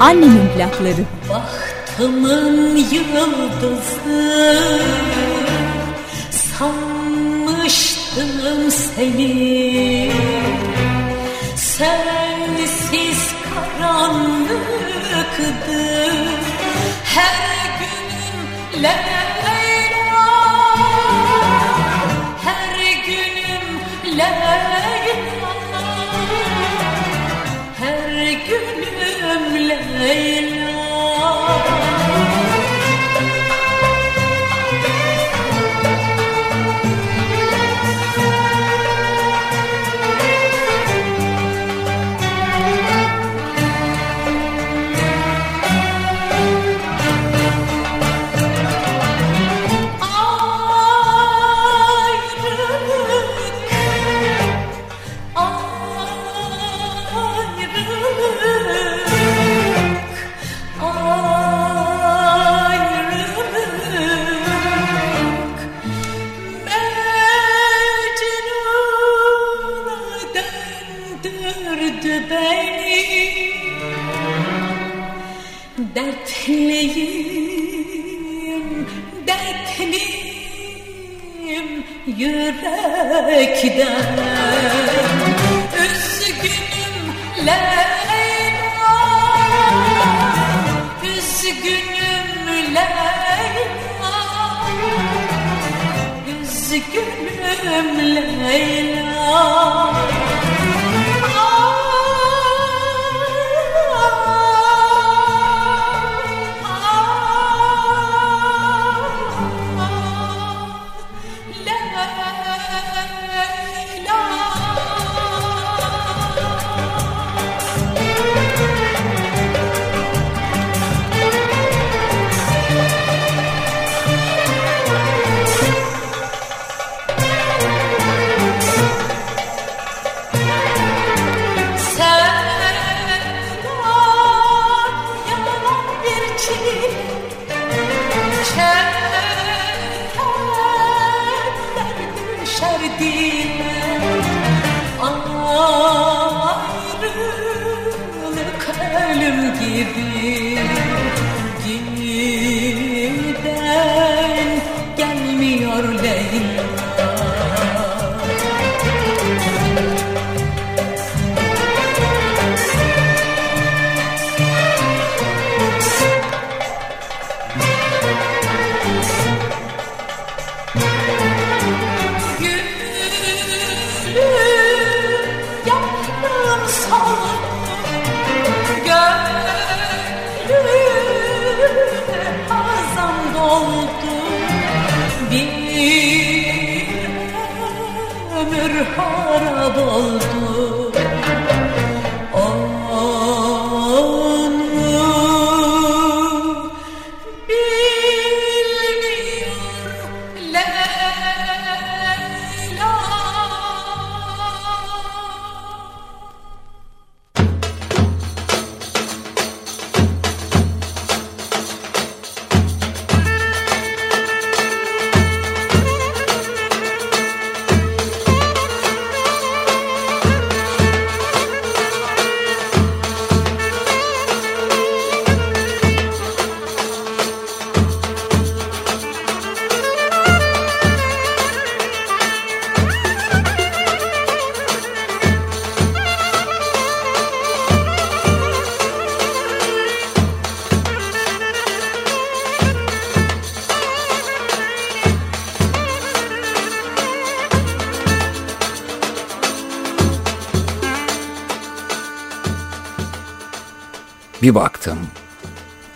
Annemin plakları. Bahtımın yıldızı sanmıştım seni. Sensiz karanlıktı her günün lezzeti. belki Üzgünüm Leyla. Üzgünüm Leyla. Üzgünüm Leyla.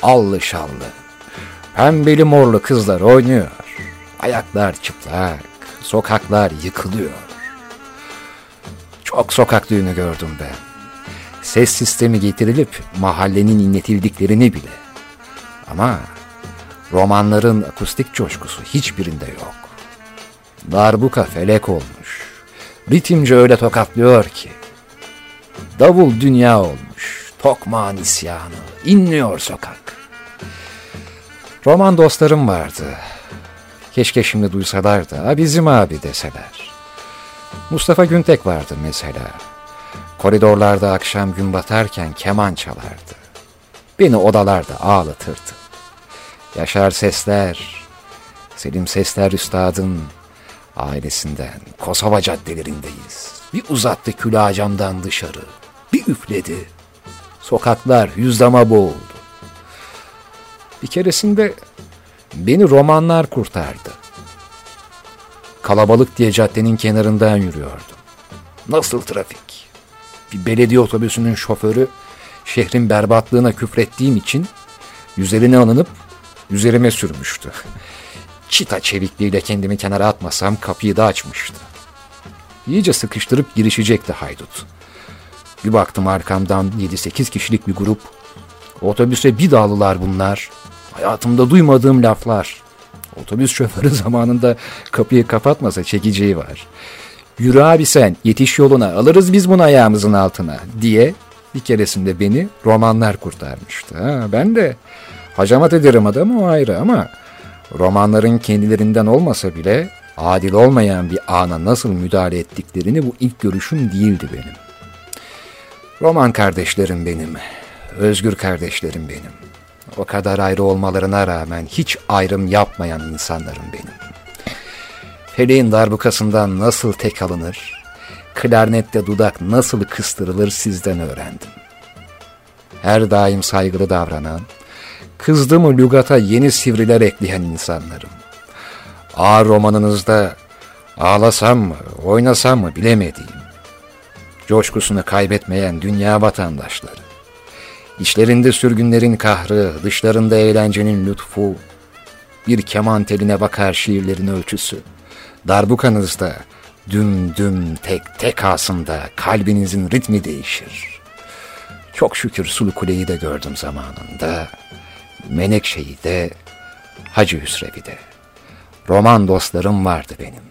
Allı şallı, pembeli morlu kızlar oynuyor. Ayaklar çıplak, sokaklar yıkılıyor. Çok sokak düğünü gördüm ben. Ses sistemi getirilip mahallenin inletildiklerini bile. Ama romanların akustik coşkusu hiçbirinde yok. Darbuka felek olmuş. Ritimci öyle tokatlıyor ki. Davul dünya olmuş. Tokmağın isyanı. inliyor sokak. Roman dostlarım vardı. Keşke şimdi duysalar da bizim abi deseler. Mustafa Güntek vardı mesela. Koridorlarda akşam gün batarken keman çalardı. Beni odalarda ağlatırdı. Yaşar Sesler, Selim Sesler Üstad'ın ailesinden Kosova caddelerindeyiz. Bir uzattı külahı camdan dışarı, bir üfledi. Sokaklar yüzdama boğuldu. Bir keresinde beni romanlar kurtardı. Kalabalık diye caddenin kenarından yürüyordum. Nasıl trafik? Bir belediye otobüsünün şoförü şehrin berbatlığına küfrettiğim için üzerine alınıp üzerime sürmüştü. Çita çevikliğiyle kendimi kenara atmasam kapıyı da açmıştı. İyice sıkıştırıp girişecekti haydut. Bir baktım arkamdan 7-8 kişilik bir grup. Otobüse bir dağlılar bunlar. Hayatımda duymadığım laflar. Otobüs şoförü zamanında kapıyı kapatmasa çekeceği var. Yürü abi sen yetiş yoluna alırız biz bunu ayağımızın altına diye bir keresinde beni romanlar kurtarmıştı. Ha, ben de hacamat ederim adamı o ayrı ama romanların kendilerinden olmasa bile adil olmayan bir ana nasıl müdahale ettiklerini bu ilk görüşüm değildi benim. Roman kardeşlerim benim, özgür kardeşlerim benim. O kadar ayrı olmalarına rağmen hiç ayrım yapmayan insanlarım benim. Feleğin darbukasından nasıl tek alınır, klarnette dudak nasıl kıstırılır sizden öğrendim. Her daim saygılı davranan, kızdı mı lügata yeni sivriler ekleyen insanlarım. Ağır romanınızda ağlasam mı, oynasam mı bilemediğim, coşkusunu kaybetmeyen dünya vatandaşları, İçlerinde sürgünlerin kahrı, dışlarında eğlencenin lütfu, bir keman teline bakar şiirlerin ölçüsü. Darbukanızda düm düm tek tek asında kalbinizin ritmi değişir. Çok şükür Sulu Kule'yi de gördüm zamanında. Menekşe'yi de, Hacı Hüsrev'i de. Roman dostlarım vardı benim.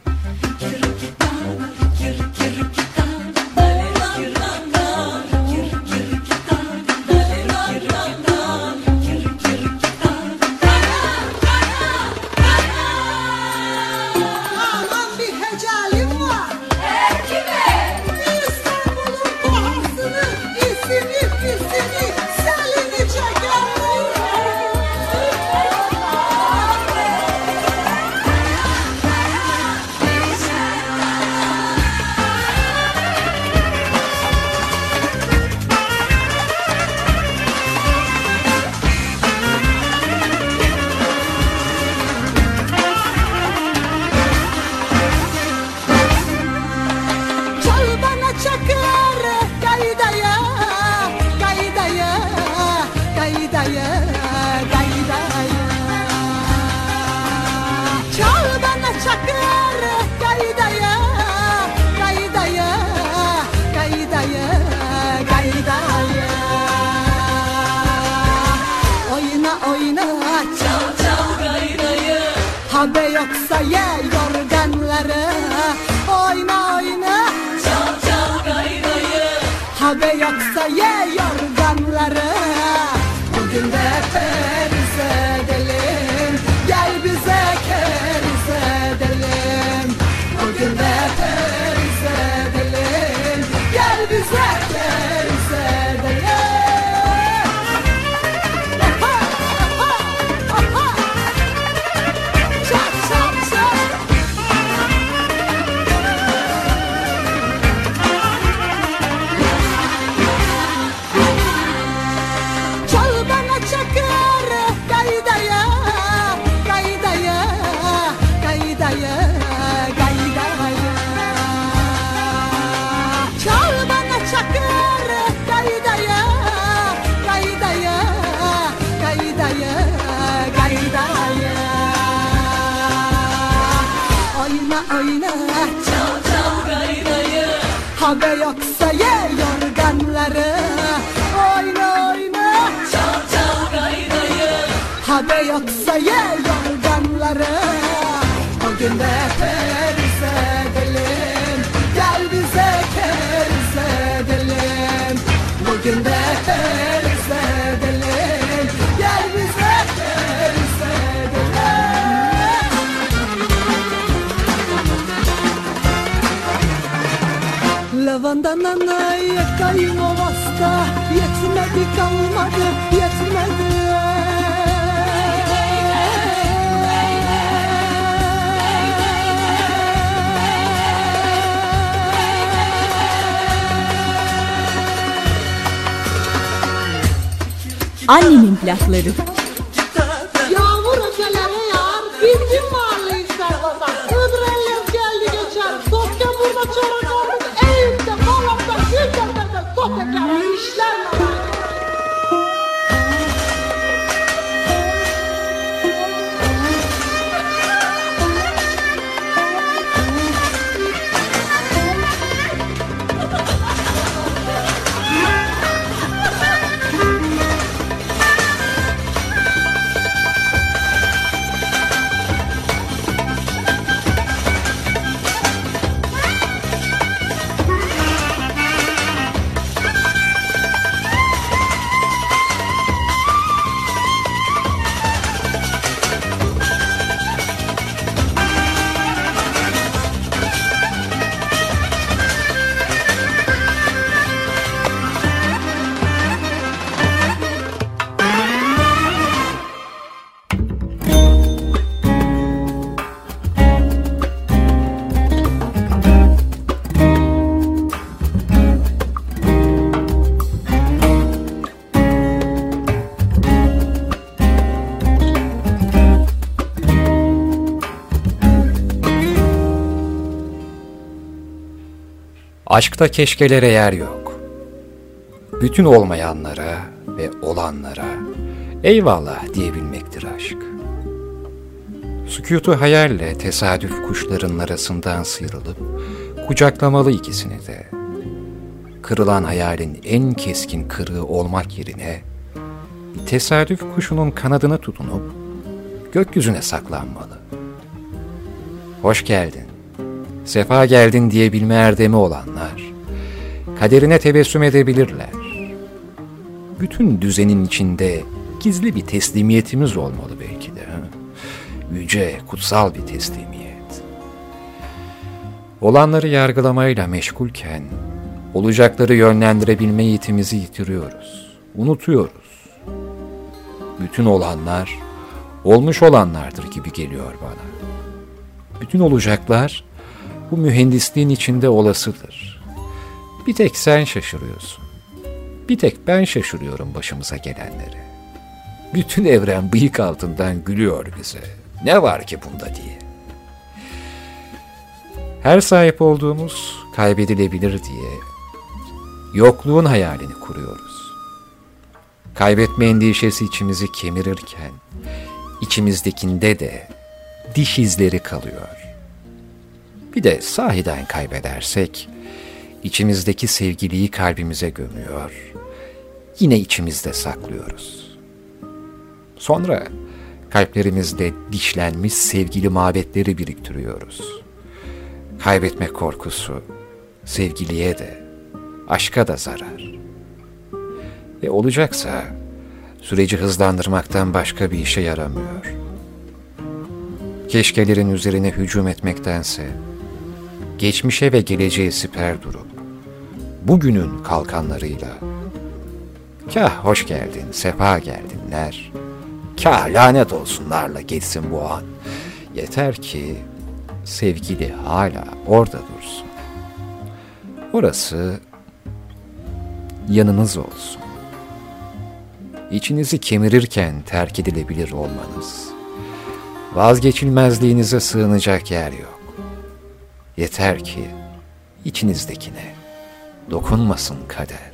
Aşkta keşkelere yer yok. Bütün olmayanlara ve olanlara eyvallah diyebilmektir aşk. Sükutu hayalle tesadüf kuşlarının arasından sıyrılıp kucaklamalı ikisini de. Kırılan hayalin en keskin kırığı olmak yerine tesadüf kuşunun kanadına tutunup gökyüzüne saklanmalı. Hoş geldin, sefa geldin diyebilme erdemi olanlar, kaderine tebessüm edebilirler. Bütün düzenin içinde gizli bir teslimiyetimiz olmalı belki de. ha? Yüce, kutsal bir teslimiyet. Olanları yargılamayla meşgulken, olacakları yönlendirebilme yetimizi yitiriyoruz, unutuyoruz. Bütün olanlar, olmuş olanlardır gibi geliyor bana. Bütün olacaklar, bu mühendisliğin içinde olasıdır. Bir tek sen şaşırıyorsun. Bir tek ben şaşırıyorum başımıza gelenlere. Bütün evren bıyık altından gülüyor bize. Ne var ki bunda diye. Her sahip olduğumuz kaybedilebilir diye yokluğun hayalini kuruyoruz. Kaybetme endişesi içimizi kemirirken içimizdekinde de diş izleri kalıyor. Bir de sahiden kaybedersek içimizdeki sevgiliyi kalbimize gömüyor. Yine içimizde saklıyoruz. Sonra kalplerimizde dişlenmiş sevgili mabetleri biriktiriyoruz. Kaybetme korkusu sevgiliye de aşka da zarar. Ve olacaksa süreci hızlandırmaktan başka bir işe yaramıyor. Keşkelerin üzerine hücum etmektense geçmişe ve geleceğe siper durup bugünün kalkanlarıyla kah hoş geldin, sefa geldinler, kah lanet olsunlarla geçsin bu an. Yeter ki sevgili hala orada dursun. Orası yanınız olsun. İçinizi kemirirken terk edilebilir olmanız. Vazgeçilmezliğinize sığınacak yer yok. Yeter ki içinizdekine dokunmasın kader.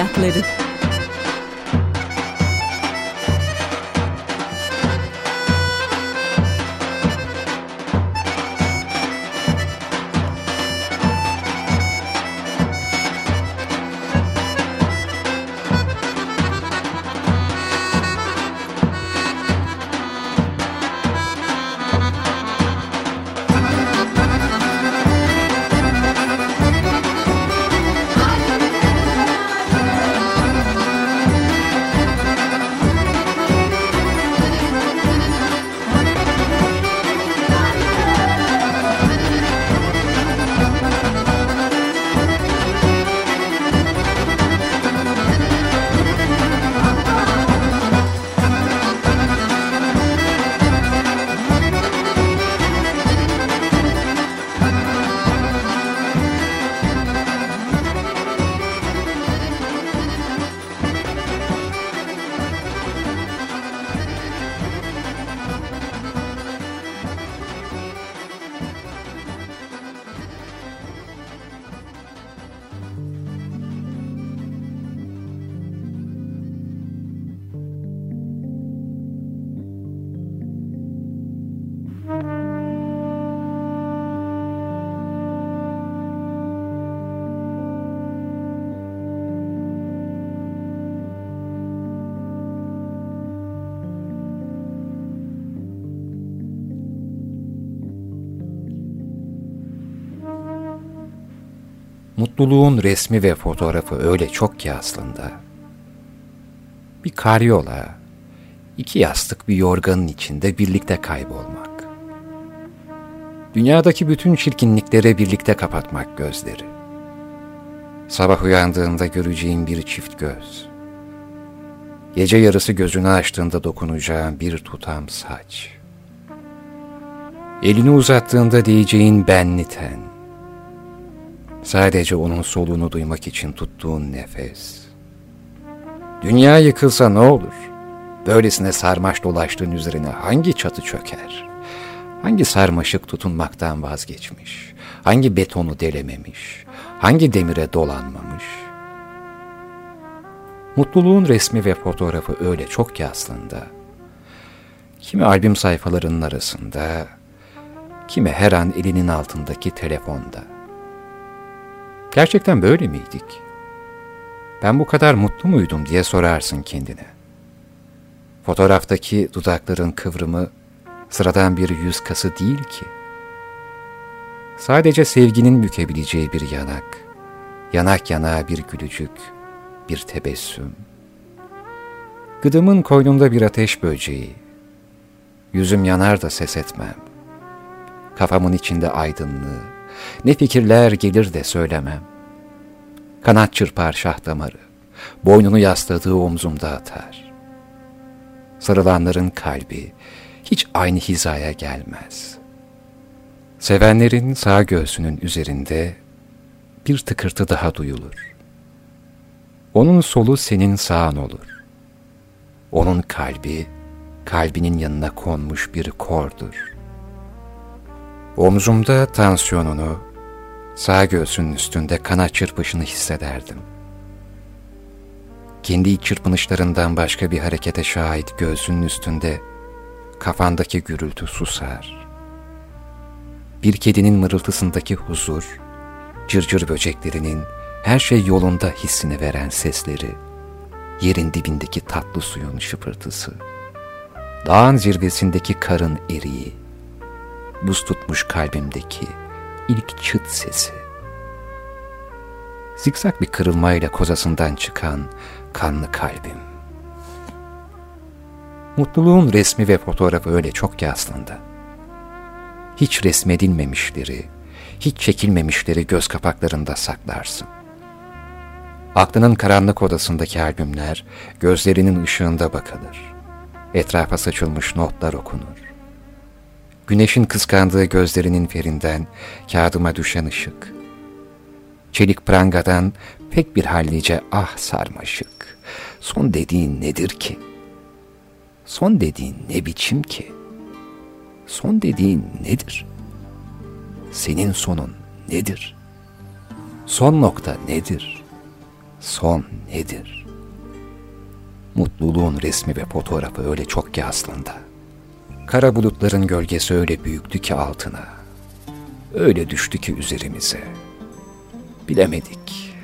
Annemin Mutluluğun resmi ve fotoğrafı öyle çok ki aslında. Bir karyola, iki yastık bir yorganın içinde birlikte kaybolmak. Dünyadaki bütün çirkinliklere birlikte kapatmak gözleri. Sabah uyandığında göreceğin bir çift göz. Gece yarısı gözünü açtığında dokunacağın bir tutam saç. Elini uzattığında diyeceğin benli ten. Sadece onun soluğunu duymak için tuttuğun nefes. Dünya yıkılsa ne olur? Böylesine sarmaş dolaştığın üzerine hangi çatı çöker? Hangi sarmaşık tutunmaktan vazgeçmiş? Hangi betonu delememiş? Hangi demire dolanmamış? Mutluluğun resmi ve fotoğrafı öyle çok ki aslında. Kimi albüm sayfalarının arasında, kimi her an elinin altındaki telefonda. Gerçekten böyle miydik? Ben bu kadar mutlu muydum diye sorarsın kendine. Fotoğraftaki dudakların kıvrımı sıradan bir yüz kası değil ki. Sadece sevginin bükebileceği bir yanak, yanak yanağa bir gülücük, bir tebessüm. Gıdımın koynumda bir ateş böceği, yüzüm yanar da ses etmem. kafamın içinde aydınlığı, ne fikirler gelir de söylemem. Kanat çırpar şah damarı, boynunu yasladığı omzumda atar. Sarılanların kalbi hiç aynı hizaya gelmez. Sevenlerin sağ göğsünün üzerinde bir tıkırtı daha duyulur. Onun solu senin sağın olur. Onun kalbi, kalbinin yanına konmuş bir kordur. Omzumda tansiyonunu, sağ göğsünün üstünde kanat çırpışını hissederdim. Kendi çırpınışlarından başka bir harekete şahit göğsünün üstünde kafandaki gürültü susar. Bir kedinin mırıltısındaki huzur, cırcır böceklerinin her şey yolunda hissini veren sesleri, yerin dibindeki tatlı suyun şıpırtısı, dağın zirvesindeki karın eriği, buz tutmuş kalbimdeki ilk çıt sesi, zikzak bir kırılmayla kozasından çıkan kanlı kalbim. Mutluluğun resmi ve fotoğrafı öyle çok ki aslında. Hiç resmedilmemişleri, hiç çekilmemişleri göz kapaklarında saklarsın. Aklının karanlık odasındaki albümler gözlerinin ışığında bakılır. Etrafa saçılmış notlar okunur. Güneşin kıskandığı gözlerinin ferinden kağıdıma düşen ışık. Çelik prangadan pek bir hallice ah sarmaşık. Son dediğin nedir ki? Son dediğin ne biçim ki? Son dediğin nedir? Senin sonun nedir? Son nokta nedir? Son nedir? Mutluluğun resmi ve fotoğrafı öyle çok ki aslında. Kara bulutların gölgesi öyle büyüktü ki altına. Öyle düştü ki üzerimize. Bilemedik.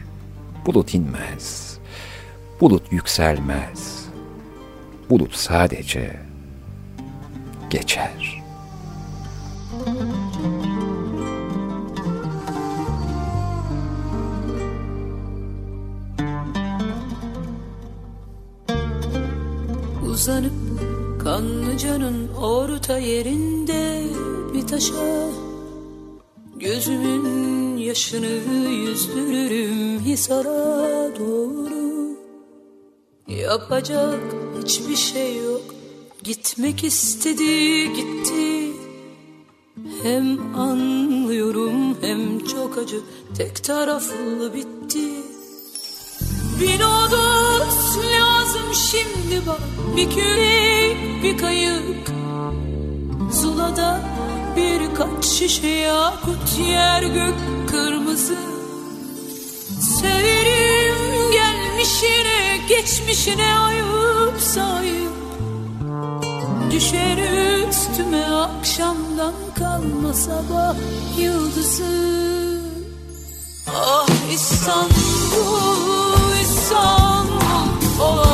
Bulut inmez. Bulut yükselmez. Bulut sadece geçer.'' Uzanıp kanlıcanın orta yerinde bir taşa. Gözümün yaşını yüzdürürüm Hisar'a doğru. Yapacak hiçbir şey yok. Gitmek istedi gitti. Hem anlıyorum hem çok acı. Tek taraflı bitti bir nodos lazım şimdi bak Bir kürek bir kayık. Zulada birkaç şişe yakut Yer gök kırmızı. Severim gelmişine geçmişine ayıp sayıp. Düşer üstüme akşamdan kalma sabah yıldızı. Ah İstanbul, İstanbul olalım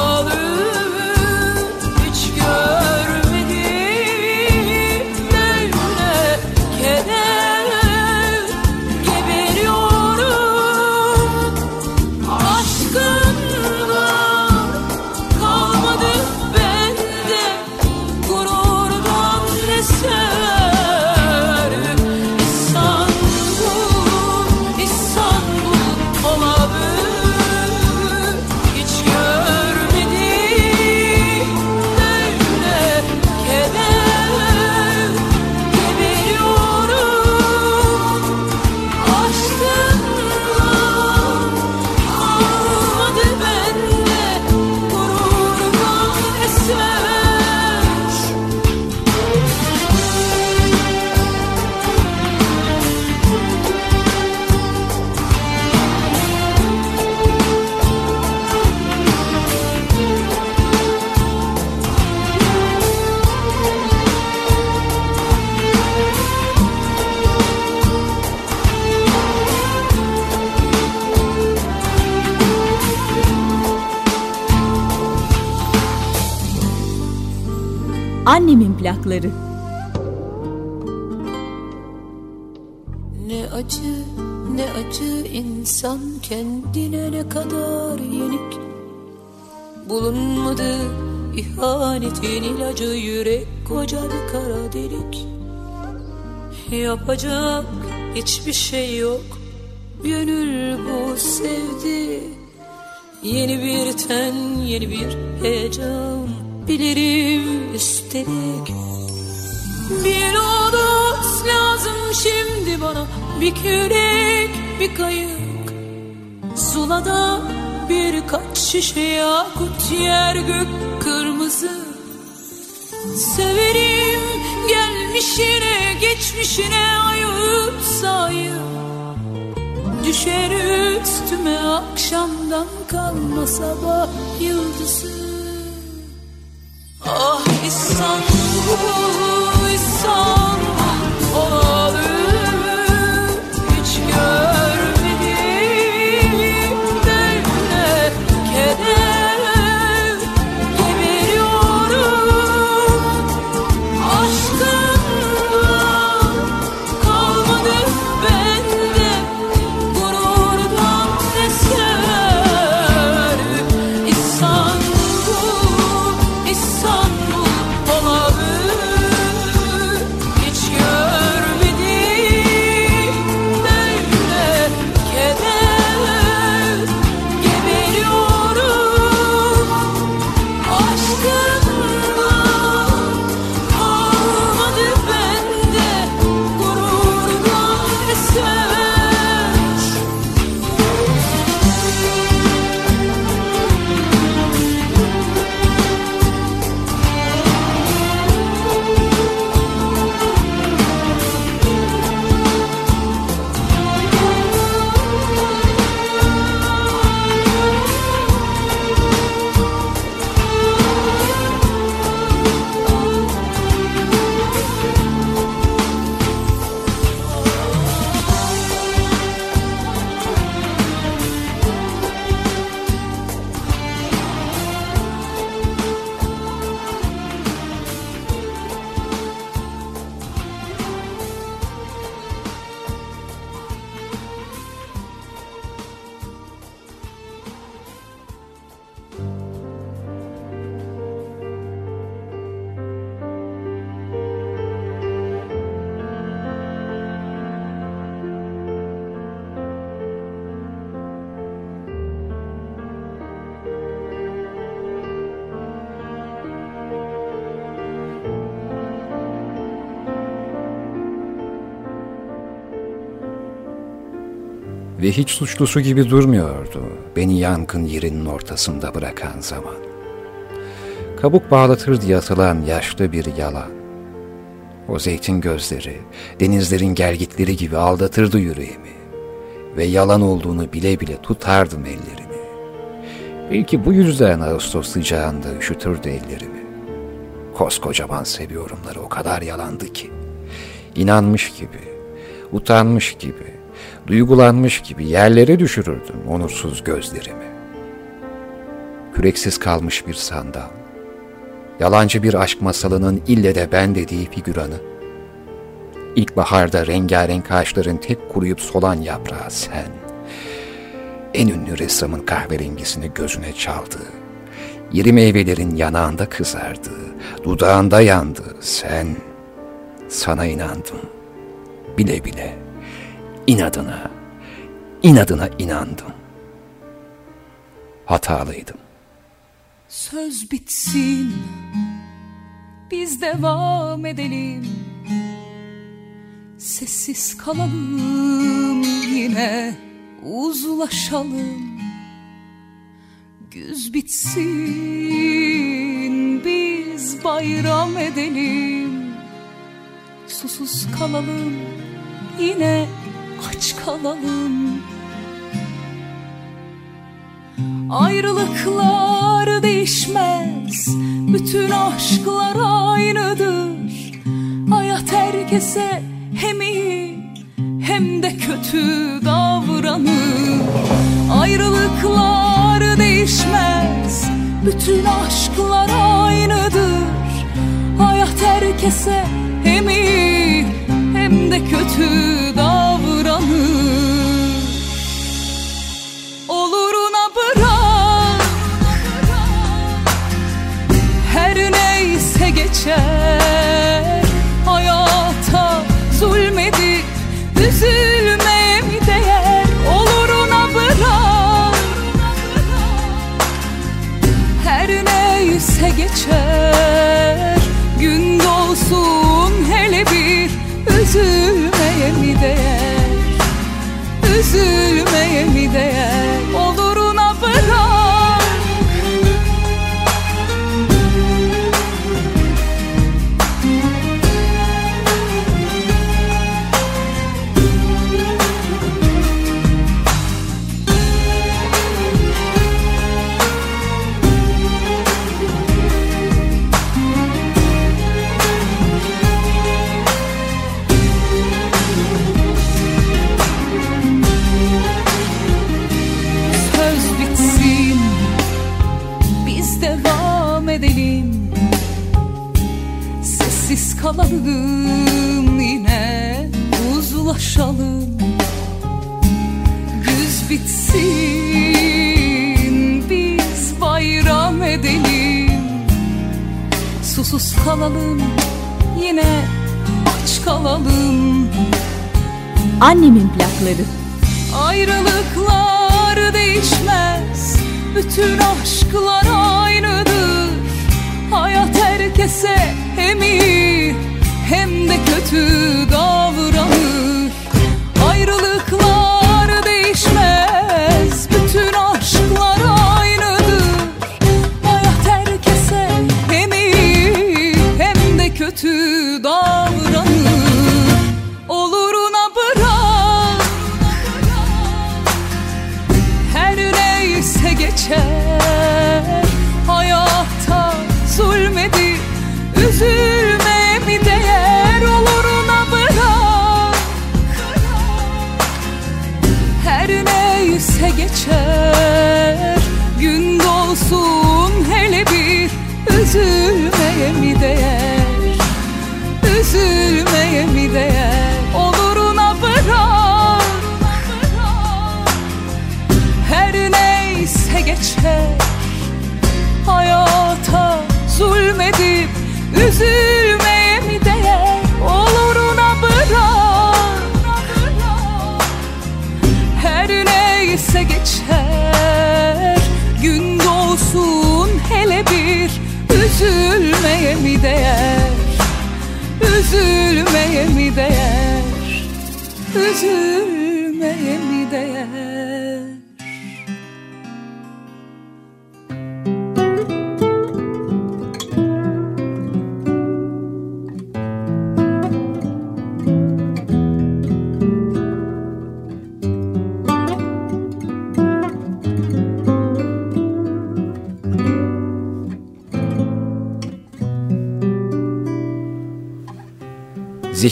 Annemin plakları. Ne acı ne acı insan kendine ne kadar yenik. Bulunmadı ihanetin ilacı yürek koca bir kara delik. Yapacak hiçbir şey yok Gönül bu sevdi. Yeni bir ten, yeni bir heyecan Bilirim üstelik. Bir odus lazım şimdi bana. Bir kürek, bir kayık. Zulada birkaç şişe yakut Yer gök kırmızı. Severim gelmişine geçmişine ayıp sayıp Düşer üstüme akşamdan kalma sabah yıldızı İstanbul, İstanbul Ve hiç suçlusu gibi durmuyordu beni yangın yerinin ortasında bırakan zaman. Kabuk bağlatır diye atılan yaşlı bir yalan. O zeytin gözleri, denizlerin gelgitleri gibi aldatırdı yüreğimi. Ve yalan olduğunu bile bile tutardım ellerini. Belki bu yüzden Ağustos sıcağında üşütürdü ellerimi. Koskocaman seviyorumları o kadar yalandı ki. İnanmış gibi, utanmış gibi, duygulanmış gibi yerlere düşürürdüm onursuz gözlerimi. Küreksiz kalmış bir sandal, yalancı bir aşk masalının ille de ben dediği figüranı, İlkbaharda rengarenk ağaçların tek kuruyup solan yaprağı sen, en ünlü ressamın kahverengisini gözüne çaldı, iri meyvelerin yanağında kızardı, dudağında yandı sen, sana inandım, bile bile, inadına, inadına inandım. Hatalıydım. Söz bitsin Biz devam edelim Sessiz kalalım yine uzlaşalım Güz bitsin biz bayram edelim Susuz kalalım yine aç kalalım. Ayrılıklar değişmez Bütün aşklar aynıdır. Hayat herkese hem iyi Hem de kötü davranır. Ayrılıklar değişmez Bütün aşklar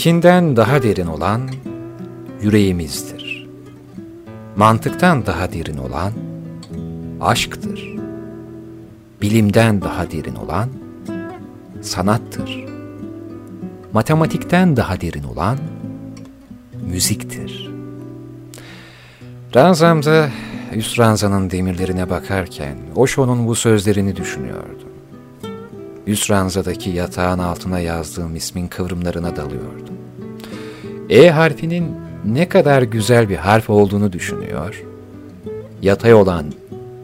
Zihinden daha derin olan yüreğimizdir. Mantıktan daha derin olan aşktır. Bilimden daha derin olan sanattır. Matematikten daha derin olan müziktir. Ranzamda Yusranza'nın demirlerine bakarken Osho'nun bu sözlerini düşünüyordum. Yusranza'daki yatağın altına yazdığım ismin kıvrımlarına dalıyordum. E harfinin ne kadar güzel bir harf olduğunu düşünüyor. Yatay olan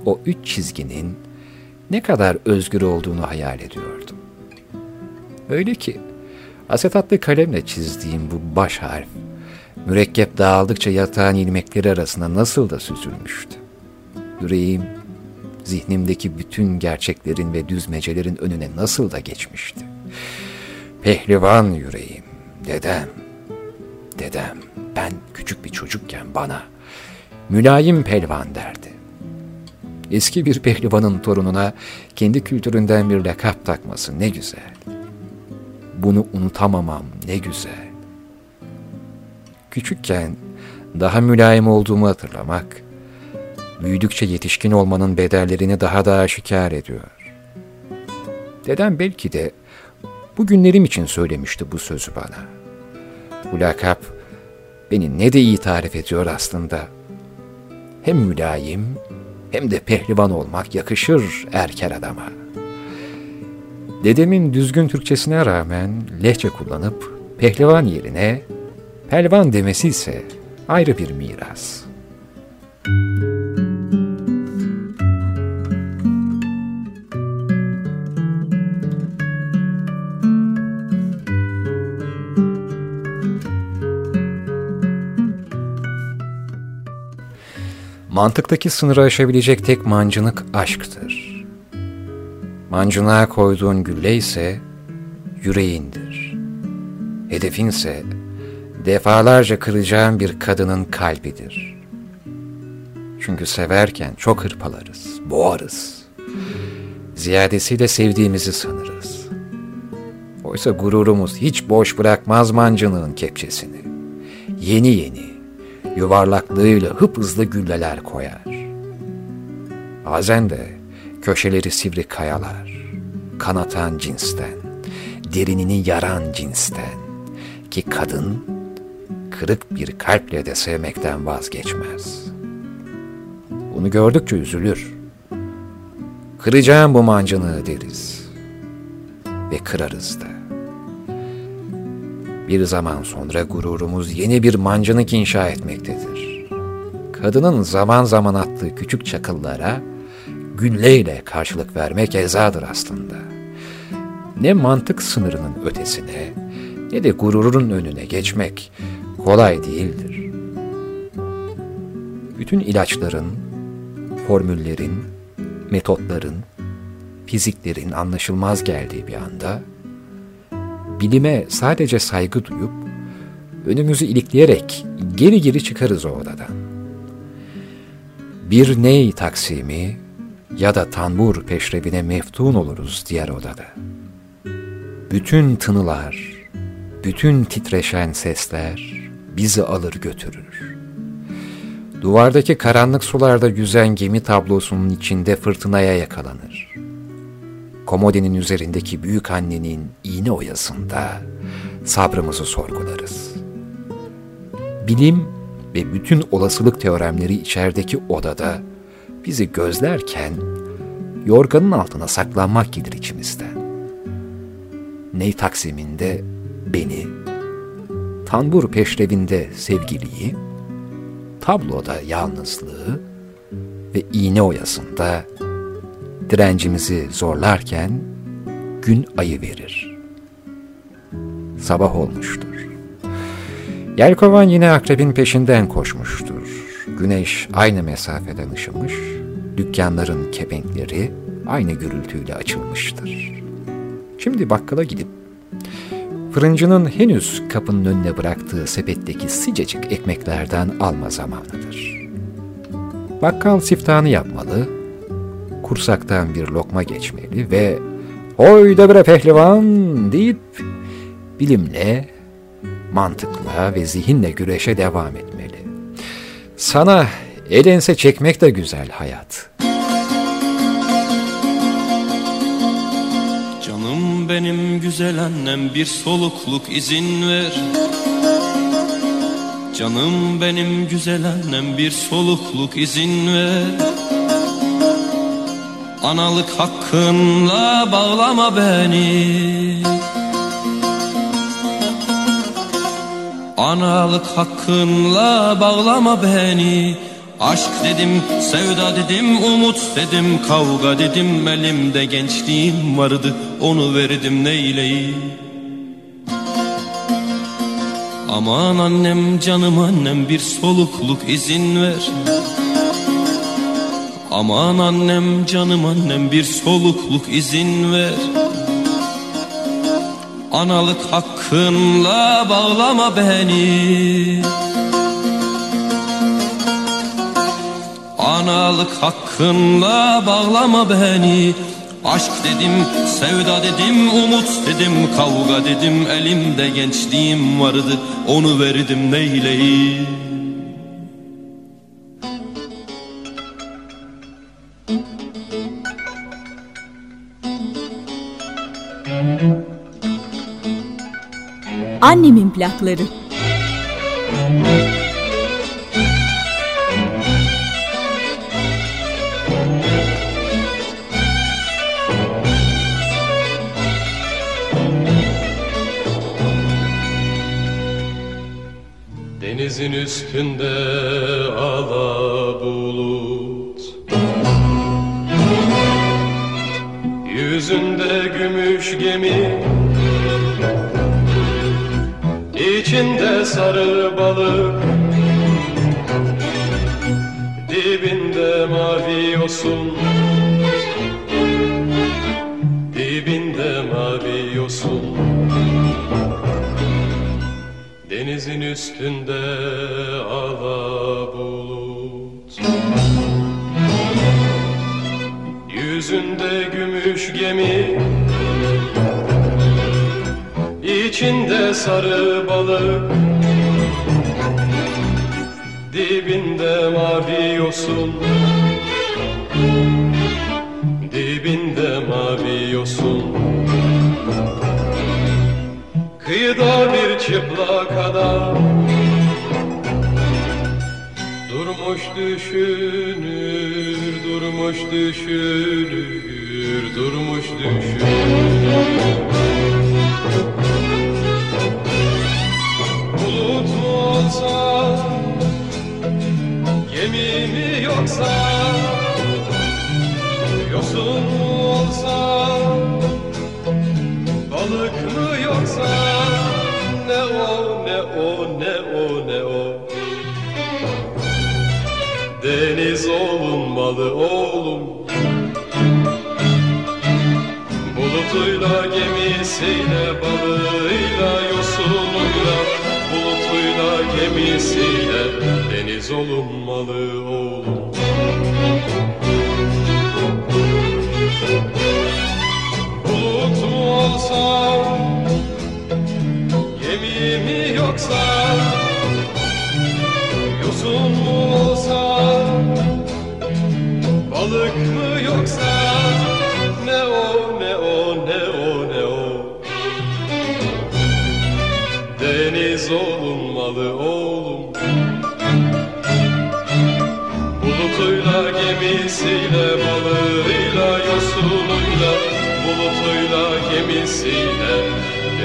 o üç çizginin ne kadar özgür olduğunu hayal ediyordum. Öyle ki asetatlı kalemle çizdiğim bu baş harf mürekkep dağıldıkça yatağın ilmekleri arasında nasıl da süzülmüştü. Yüreğim zihnimdeki bütün gerçeklerin ve düzmecelerin önüne nasıl da geçmişti. Pehlivan yüreğim, dedem, dedem ben küçük bir çocukken bana mülayim pelvan derdi. Eski bir pehlivanın torununa kendi kültüründen bir lakap takması ne güzel. Bunu unutamamam ne güzel. Küçükken daha mülayim olduğumu hatırlamak, büyüdükçe yetişkin olmanın bedellerini daha da aşikar ediyor. Dedem belki de bu günlerim için söylemişti bu sözü bana. Bu lakap beni ne de iyi tarif ediyor aslında. Hem mülayim hem de pehlivan olmak yakışır erker adama. Dedemin düzgün Türkçesine rağmen lehçe kullanıp pehlivan yerine Pelvan demesi ise ayrı bir miras. Mantıktaki sınırı aşabilecek tek mancınık aşktır. Mancınığa koyduğun gülle ise yüreğindir. Hedefinse defalarca kıracağın bir kadının kalbidir. Çünkü severken çok hırpalarız, boğarız. Ziyadesiyle sevdiğimizi sanırız. Oysa gururumuz hiç boş bırakmaz mancınığın kepçesini. Yeni yeni, yuvarlaklığıyla hızlı gülleler koyar. Bazen de köşeleri sivri kayalar, kanatan cinsten, derinini yaran cinsten ki kadın kırık bir kalple de sevmekten vazgeçmez. Bunu gördükçe üzülür. Kıracağım bu mancınığı deriz. Ve kırarız da. Bir zaman sonra gururumuz yeni bir mancınık inşa etmektedir. Kadının zaman zaman attığı küçük çakıllara gülleyle karşılık vermek ezadır aslında. Ne mantık sınırının ötesine ne de gururun önüne geçmek kolay değildir. Bütün ilaçların, formüllerin, metotların, fiziklerin anlaşılmaz geldiği bir anda, bilime sadece saygı duyup, önümüzü ilikleyerek geri geri çıkarız o odadan. Bir ney taksimi ya da tanbur peşrevine meftun oluruz diğer odada. Bütün tınılar, bütün titreşen sesler bizi alır götürür. Duvardaki karanlık sularda yüzen gemi tablosunun içinde fırtınaya yakalanır. Komodinin üzerindeki büyük annenin iğne oyasında sabrımızı sorgularız. Bilim ve bütün olasılık teoremleri içerideki odada bizi gözlerken yorganın altına saklanmak gelir içimizden. Ney taksiminde beni, tambur peşrevinde sevgiliyi, tabloda yalnızlığı ve iğne oyasında direncimizi zorlarken gün ayı verir. Sabah olmuştur. Yelkovan yine akrebin peşinden koşmuştur. Güneş aynı mesafeden ışımış, dükkanların kepenkleri aynı gürültüyle açılmıştır. Şimdi bakkala gidip fırıncının henüz kapının önüne bıraktığı sepetteki sıcacık ekmeklerden alma zamanıdır. Bakkal siftahını yapmalı, kursaktan bir lokma geçmeli ve ''Hoy da bre pehlivan!'' deyip bilimle, mantıkla ve zihinle güreşe devam etmeli. Sana el ense çekmek de güzel hayat. Canım benim güzel annem bir solukluk izin ver Canım benim güzel annem bir solukluk izin ver Analık hakkınla bağlama beni. Analık hakkınla bağlama beni. Aşk dedim, sevda dedim, umut dedim, kavga dedim Elimde gençliğim vardı, onu verdim neyleyim Aman annem canım annem bir solukluk izin ver Aman annem canım annem bir solukluk izin ver. Analık hakkınla bağlama beni. Analık hakkınla bağlama beni. Aşk dedim, sevda dedim, umut dedim, kavga dedim. Elimde gençliğim vardı, onu verdim neyleyim Annemin plakları. Denizin üstünde ala bulut Yüzünde gümüş gemi İçinde sarı balık. Dibinde mavi yosun. Dibinde mavi yosun. Denizin üstünde ala bulut. Yüzünde gümüş gemi. İçinde sarı balık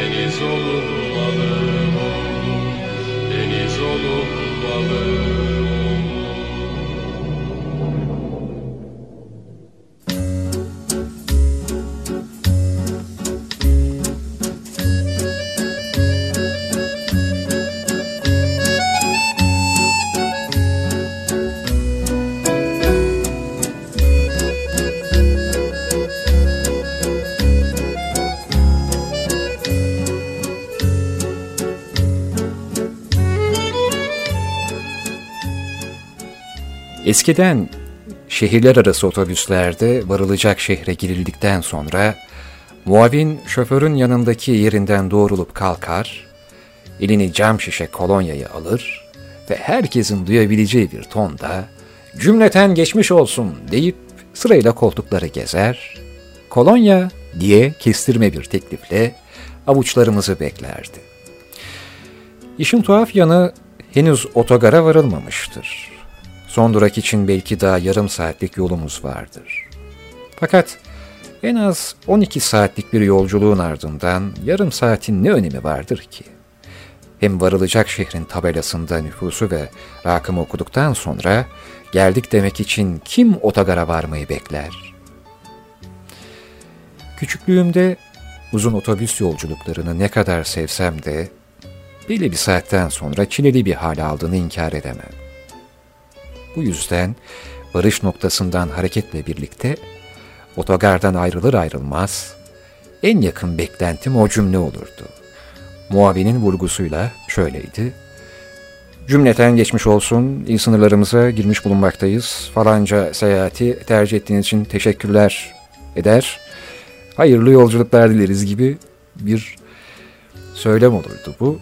deniz olunmalı oğlum Deniz olunmalı Eskiden şehirler arası otobüslerde varılacak şehre girildikten sonra muavin şoförün yanındaki yerinden doğrulup kalkar, elini cam şişe kolonyayı alır ve herkesin duyabileceği bir tonda cümleten geçmiş olsun deyip sırayla koltukları gezer, kolonya diye kestirme bir teklifle avuçlarımızı beklerdi. İşin tuhaf yanı henüz otogara varılmamıştır. Son durak için belki daha yarım saatlik yolumuz vardır. Fakat en az 12 saatlik bir yolculuğun ardından yarım saatin ne önemi vardır ki? Hem varılacak şehrin tabelasında nüfusu ve rakımı okuduktan sonra geldik demek için kim otogara varmayı bekler? Küçüklüğümde uzun otobüs yolculuklarını ne kadar sevsem de belli bir saatten sonra çileli bir hal aldığını inkar edemem. Bu yüzden varış noktasından hareketle birlikte otogardan ayrılır ayrılmaz en yakın beklentim o cümle olurdu. Muavinin vurgusuyla şöyleydi. Cümleten geçmiş olsun, il sınırlarımıza girmiş bulunmaktayız. Falanca seyahati tercih ettiğiniz için teşekkürler eder. Hayırlı yolculuklar dileriz gibi bir söylem olurdu bu.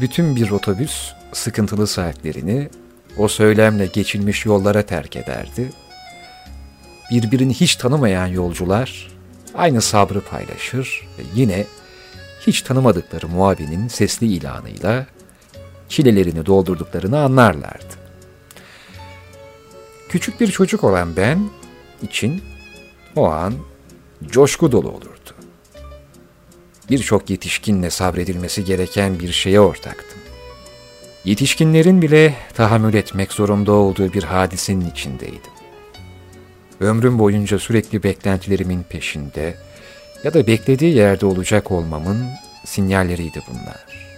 Bütün bir otobüs sıkıntılı saatlerini o söylemle geçilmiş yollara terk ederdi. Birbirini hiç tanımayan yolcular aynı sabrı paylaşır ve yine hiç tanımadıkları muavinin sesli ilanıyla çilelerini doldurduklarını anlarlardı. Küçük bir çocuk olan ben için o an coşku dolu olurdu. Birçok yetişkinle sabredilmesi gereken bir şeye ortaktım. Yetişkinlerin bile tahammül etmek zorunda olduğu bir hadisenin içindeydim. Ömrüm boyunca sürekli beklentilerimin peşinde ya da beklediği yerde olacak olmamın sinyalleriydi bunlar.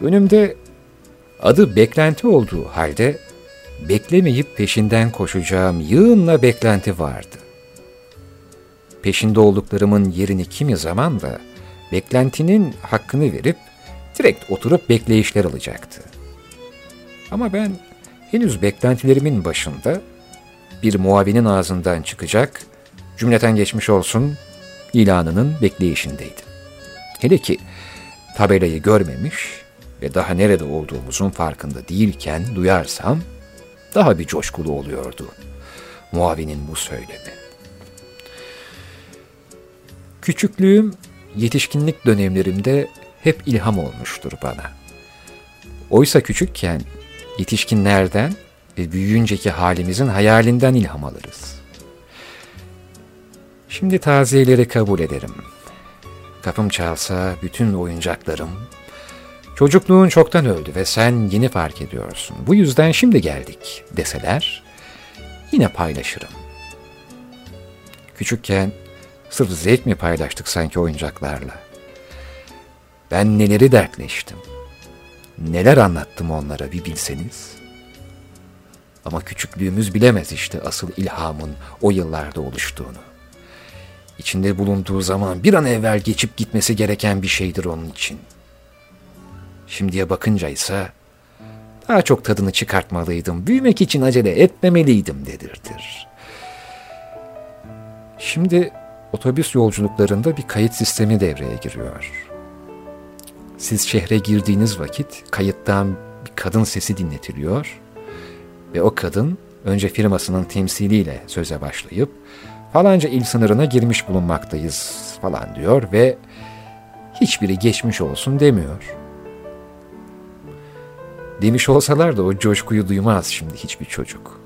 Önümde adı beklenti olduğu halde beklemeyip peşinden koşacağım yığınla beklenti vardı. Peşinde olduklarımın yerini kimi zaman da beklentinin hakkını verip direkt oturup bekleyişler alacaktı. Ama ben henüz beklentilerimin başında bir muavinin ağzından çıkacak, cümleten geçmiş olsun ilanının bekleyişindeydim. Hele ki tabelayı görmemiş ve daha nerede olduğumuzun farkında değilken duyarsam daha bir coşkulu oluyordu muavinin bu söylemi. Küçüklüğüm, yetişkinlik dönemlerimde hep ilham olmuştur bana. Oysa küçükken yetişkinlerden ve büyüyünceki halimizin hayalinden ilham alırız. Şimdi taziyeleri kabul ederim. Kapım çalsa bütün oyuncaklarım, çocukluğun çoktan öldü ve sen yeni fark ediyorsun. Bu yüzden şimdi geldik deseler, yine paylaşırım. Küçükken sırf zevk mi paylaştık sanki oyuncaklarla? Ben neleri dertleştim. Neler anlattım onlara bir bilseniz. Ama küçüklüğümüz bilemez işte asıl ilhamın o yıllarda oluştuğunu. İçinde bulunduğu zaman bir an evvel geçip gitmesi gereken bir şeydir onun için. Şimdiye bakınca ise daha çok tadını çıkartmalıydım, büyümek için acele etmemeliydim dedirtir. Şimdi otobüs yolculuklarında bir kayıt sistemi devreye giriyor. Siz şehre girdiğiniz vakit kayıttan bir kadın sesi dinletiliyor ve o kadın önce firmasının temsiliyle söze başlayıp falanca il sınırına girmiş bulunmaktayız falan diyor ve hiçbiri geçmiş olsun demiyor. Demiş olsalar da o coşkuyu duymaz şimdi hiçbir çocuk.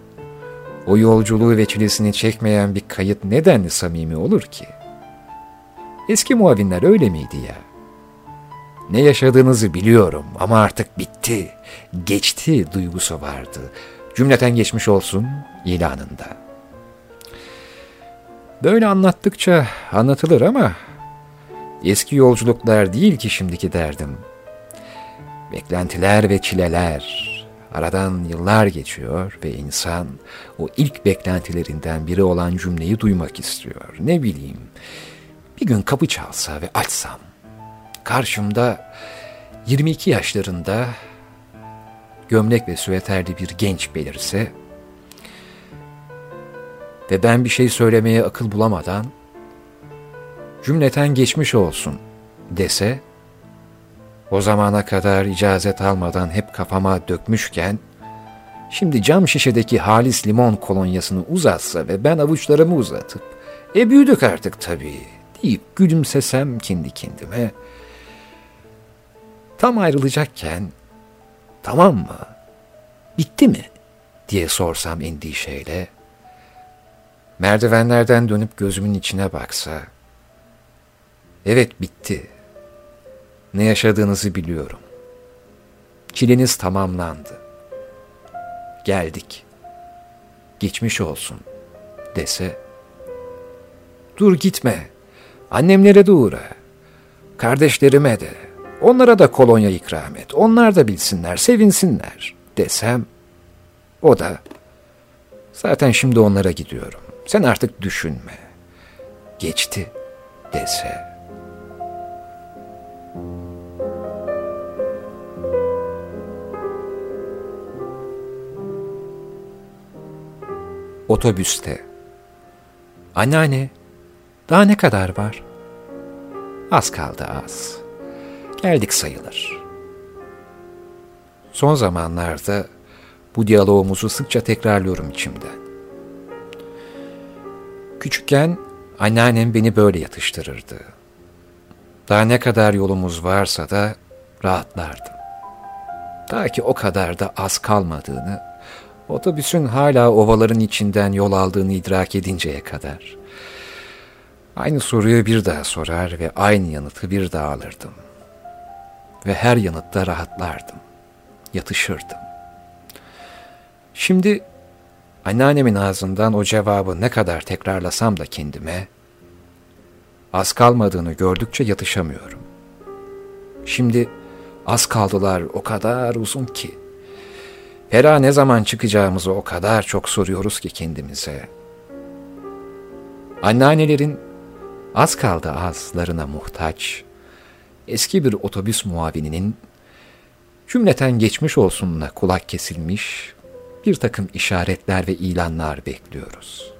O yolculuğu ve çilesini çekmeyen bir kayıt nedenli samimi olur ki? Eski muavinler öyle miydi ya? Ne yaşadığınızı biliyorum ama artık bitti, geçti duygusu vardı. Cümleten geçmiş olsun ilanında. Böyle anlattıkça anlatılır ama eski yolculuklar değil ki şimdiki derdim. Beklentiler ve çileler. Aradan yıllar geçiyor ve insan o ilk beklentilerinden biri olan cümleyi duymak istiyor. Ne bileyim, bir gün kapı çalsa ve açsam, karşımda 22 yaşlarında gömlek ve süveterli bir genç belirse ve ben bir şey söylemeye akıl bulamadan cümleten geçmiş olsun dese o zamana kadar icazet almadan hep kafama dökmüşken şimdi cam şişedeki halis limon kolonyasını uzatsa ve ben avuçlarımı uzatıp e büyüdük artık tabii deyip gülümsesem kendi kendime tam ayrılacakken tamam mı bitti mi diye sorsam endişeyle merdivenlerden dönüp gözümün içine baksa evet bitti ne yaşadığınızı biliyorum. Çileniz tamamlandı. Geldik. Geçmiş olsun dese. Dur gitme. Annemlere de uğra. Kardeşlerime de. Onlara da kolonya ikram et. Onlar da bilsinler, sevinsinler desem. O da zaten şimdi onlara gidiyorum. Sen artık düşünme. Geçti dese. Otobüste. Anneanne, daha ne kadar var? Az kaldı az. Geldik sayılır. Son zamanlarda bu diyalogumuzu sıkça tekrarlıyorum içimden. Küçükken anneannem beni böyle yatıştırırdı. Daha ne kadar yolumuz varsa da rahatlardım. Ta ki o kadar da az kalmadığını Otobüsün hala ovaların içinden yol aldığını idrak edinceye kadar. Aynı soruyu bir daha sorar ve aynı yanıtı bir daha alırdım. Ve her yanıtta rahatlardım. Yatışırdım. Şimdi anneannemin ağzından o cevabı ne kadar tekrarlasam da kendime az kalmadığını gördükçe yatışamıyorum. Şimdi az kaldılar o kadar uzun ki. Fera ne zaman çıkacağımızı o kadar çok soruyoruz ki kendimize. Anneannelerin az kaldı azlarına muhtaç, eski bir otobüs muavininin cümleten geçmiş olsunla kulak kesilmiş bir takım işaretler ve ilanlar bekliyoruz.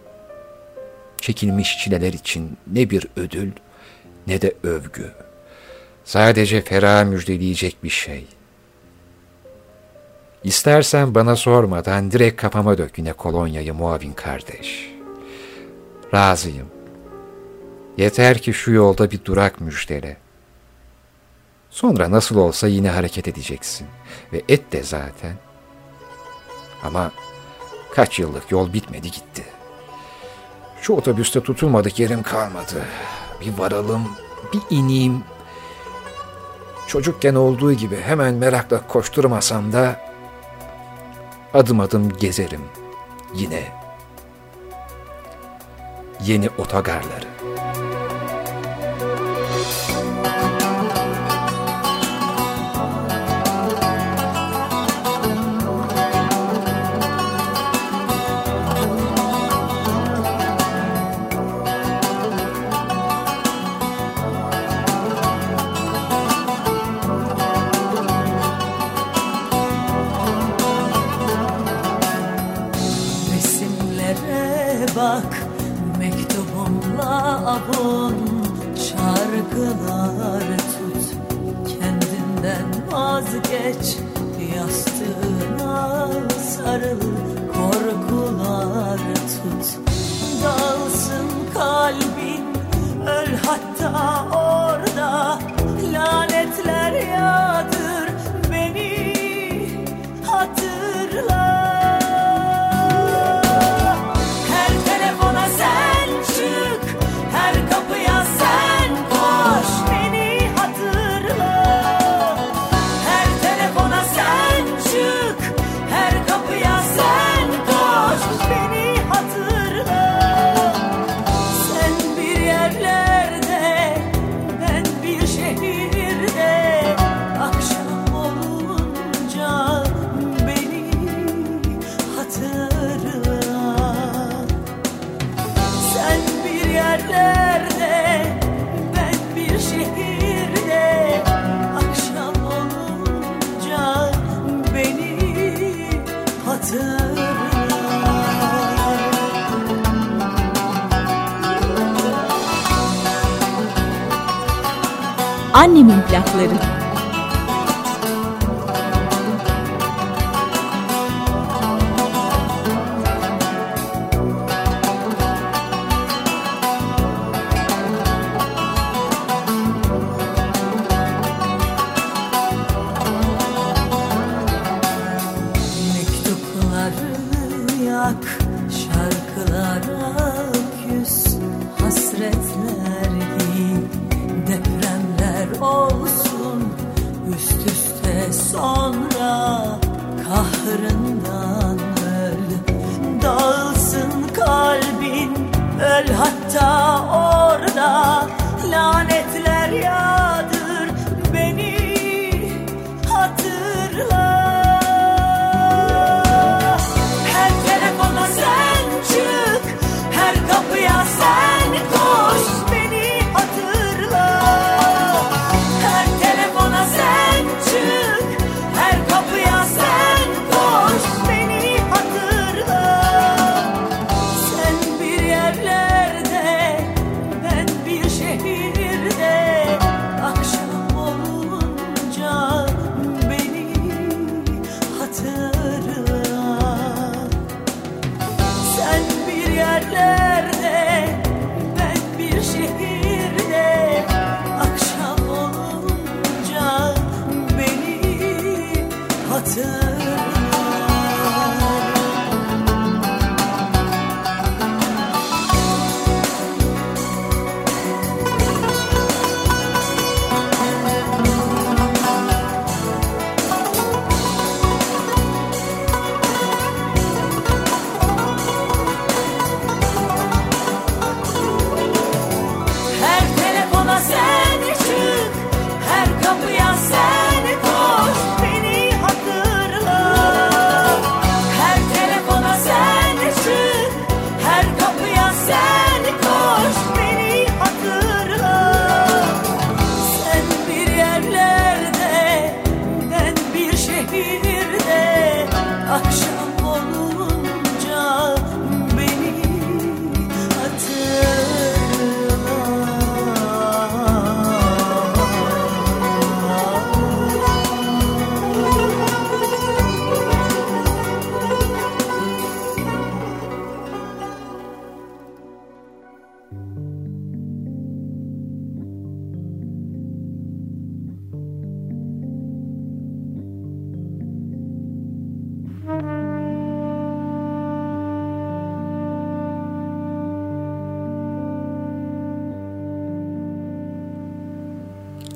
Çekilmiş çileler için ne bir ödül ne de övgü. Sadece ferah müjdeleyecek bir şey. İstersen bana sormadan direkt kafama dök yine kolonyayı muavin kardeş. Razıyım. Yeter ki şu yolda bir durak müjdele. Sonra nasıl olsa yine hareket edeceksin. Ve et de zaten. Ama kaç yıllık yol bitmedi gitti. Şu otobüste tutulmadık yerim kalmadı. Bir varalım, bir ineyim. Çocukken olduğu gibi hemen merakla koşturmasam da adım adım gezerim yine yeni otogarları.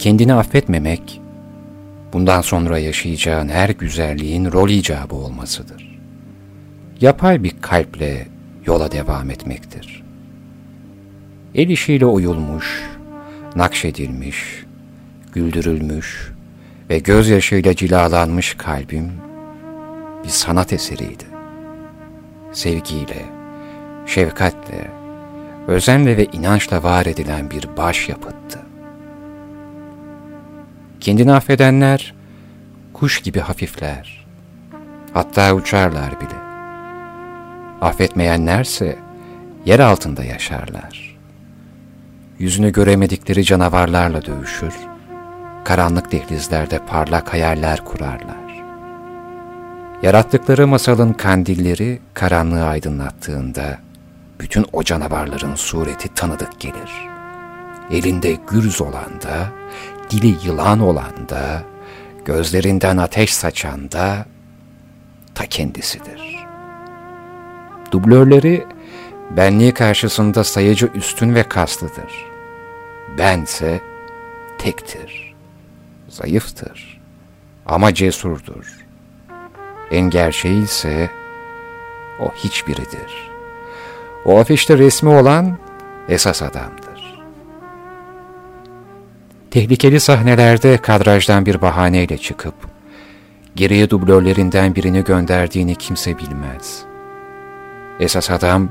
Kendini affetmemek, bundan sonra yaşayacağın her güzelliğin rol icabı olmasıdır. Yapay bir kalple yola devam etmektir. El işiyle oyulmuş, nakşedilmiş, güldürülmüş ve gözyaşıyla cilalanmış kalbim bir sanat eseriydi. Sevgiyle, şefkatle, özenle ve inançla var edilen bir başyapıttı. Kendini affedenler kuş gibi hafifler. Hatta uçarlar bile. Affetmeyenlerse yer altında yaşarlar. Yüzünü göremedikleri canavarlarla dövüşür, karanlık dehlizlerde parlak hayaller kurarlar. Yarattıkları masalın kandilleri karanlığı aydınlattığında bütün o canavarların sureti tanıdık gelir. Elinde gürz olan da, dili yılan olan da, gözlerinden ateş saçan da ta kendisidir. Dublörleri benliği karşısında sayıcı üstün ve kaslıdır. Bense tektir, zayıftır ama cesurdur. En gerçeği ise o hiçbiridir. O afişte resmi olan esas adamdır. Tehlikeli sahnelerde kadrajdan bir bahaneyle çıkıp, geriye dublörlerinden birini gönderdiğini kimse bilmez. Esas adam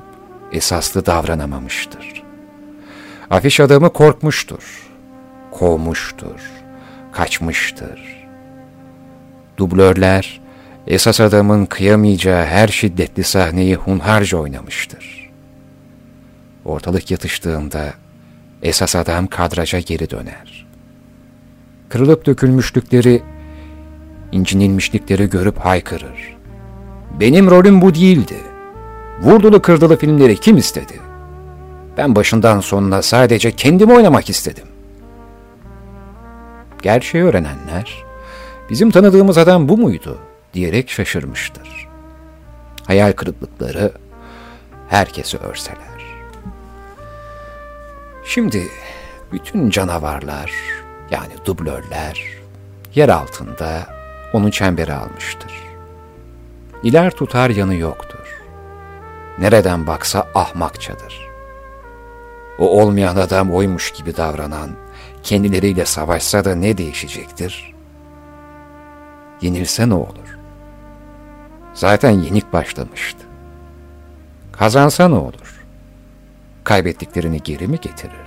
esaslı davranamamıştır. Afiş adamı korkmuştur, kovmuştur, kaçmıştır. Dublörler, esas adamın kıyamayacağı her şiddetli sahneyi hunharca oynamıştır. Ortalık yatıştığında esas adam kadraja geri döner. Kırılıp dökülmüşlükleri, incinilmişlikleri görüp haykırır. Benim rolüm bu değildi. Vurdulu kırdılı filmleri kim istedi? Ben başından sonuna sadece kendimi oynamak istedim. Gerçeği öğrenenler, bizim tanıdığımız adam bu muydu diyerek şaşırmıştır. Hayal kırıklıkları herkesi örseler. Şimdi bütün canavarlar yani dublörler yer altında onu çembere almıştır. İler tutar yanı yoktur. Nereden baksa ahmakçadır. O olmayan adam oymuş gibi davranan, kendileriyle savaşsa da ne değişecektir? Yenilse ne olur? Zaten yenik başlamıştı. Kazansa ne olur? Kaybettiklerini geri mi getirir?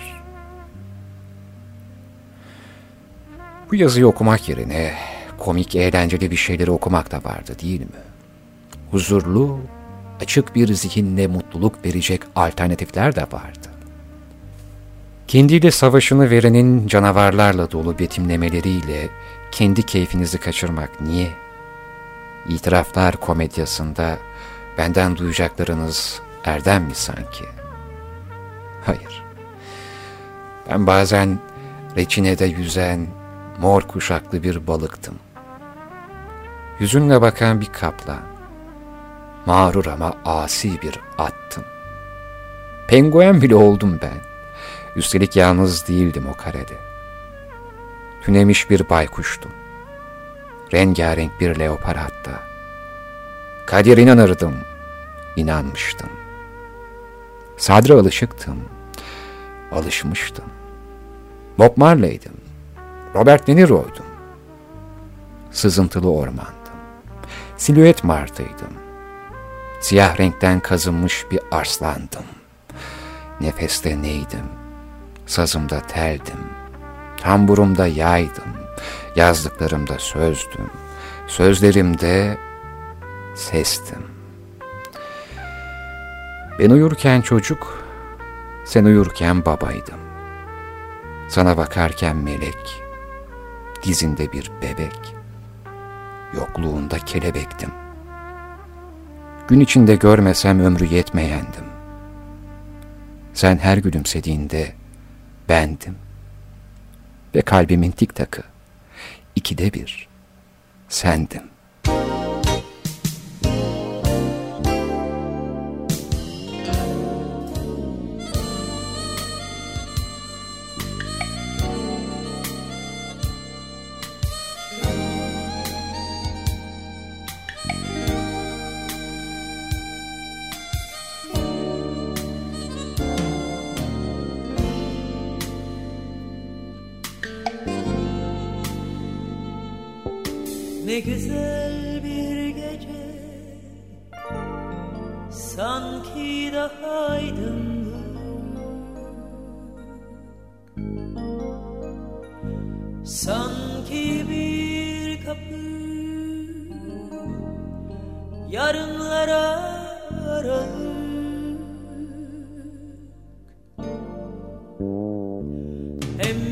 Bu yazıyı okumak yerine komik, eğlenceli bir şeyleri okumak da vardı değil mi? Huzurlu, açık bir zihinle mutluluk verecek alternatifler de vardı. Kendiyle savaşını verenin canavarlarla dolu betimlemeleriyle kendi keyfinizi kaçırmak niye? İtiraflar komedyasında benden duyacaklarınız erdem mi sanki? Hayır. Ben bazen reçinede yüzen mor kuşaklı bir balıktım. Yüzünle bakan bir kaplan. Mağrur ama asi bir attım. Penguen bile oldum ben. Üstelik yalnız değildim o karede. Tünemiş bir baykuştum. Rengarenk bir leopar hatta. Kadir inanırdım, inanmıştım. Sadra alışıktım, alışmıştım. Bob Marley'dim, Robert De Niro'ydum. Sızıntılı ormandım. Silüet martıydım. Siyah renkten kazınmış bir arslandım. Nefeste neydim? Sazımda teldim. Tamburumda yaydım. Yazdıklarımda sözdüm. Sözlerimde sestim. Ben uyurken çocuk, sen uyurken babaydım. Sana bakarken melek, dizinde bir bebek, yokluğunda kelebektim. Gün içinde görmesem ömrü yetmeyendim. Sen her gülümsediğinde bendim. Ve kalbimin tik takı, ikide bir, sendim.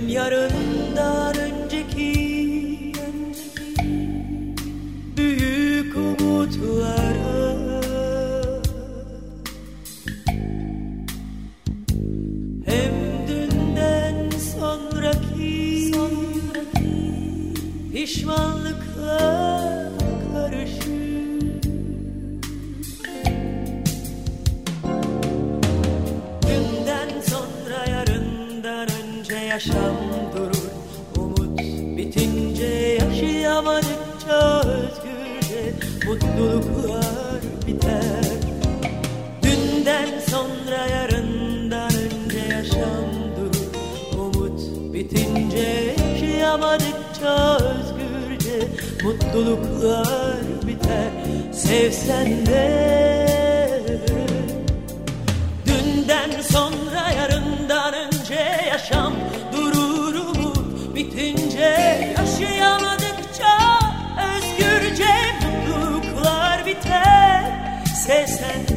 Hem yarından önceki büyük umutlara Hem dünden sonraki, pişmanlıklar. karışık yaşam durur Umut bitince yaşayamadıkça özgürce Mutluluklar biter. Dünden sonra yarından önce yaşam durur Umut bitince yaşayamadıkça özgürce Mutluluklar biter. Sevsen de Dünden sonra yarından önce yaşam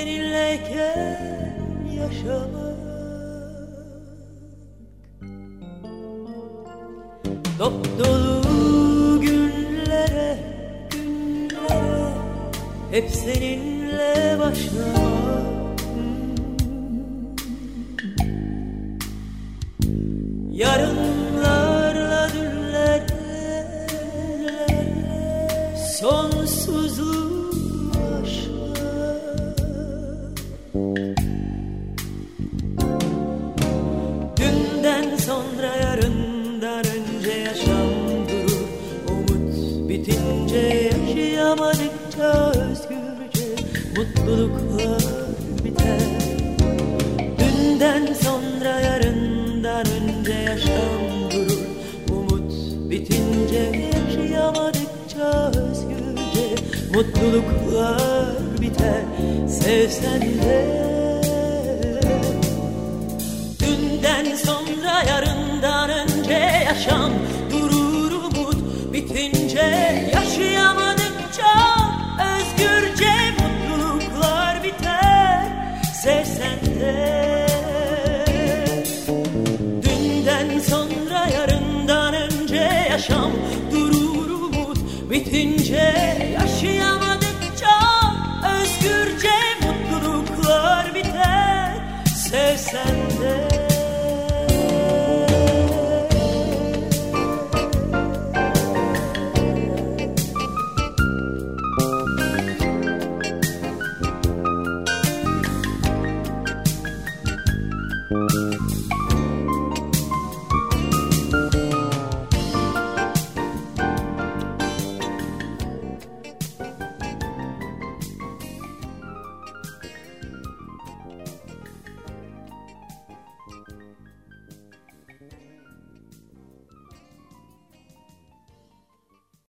Seninleyken yaşamak. Dop dolu günlere, günlere Hep seninle başlamak Mutluluklar biter. Dünden sonra yarından önce yaşam durur. Umut bitince yaşayamadıkça özgürce Mutluluklar biter. Sevsen de. Dünden sonra yarından önce yaşam durur. Umut bitince yaşayamam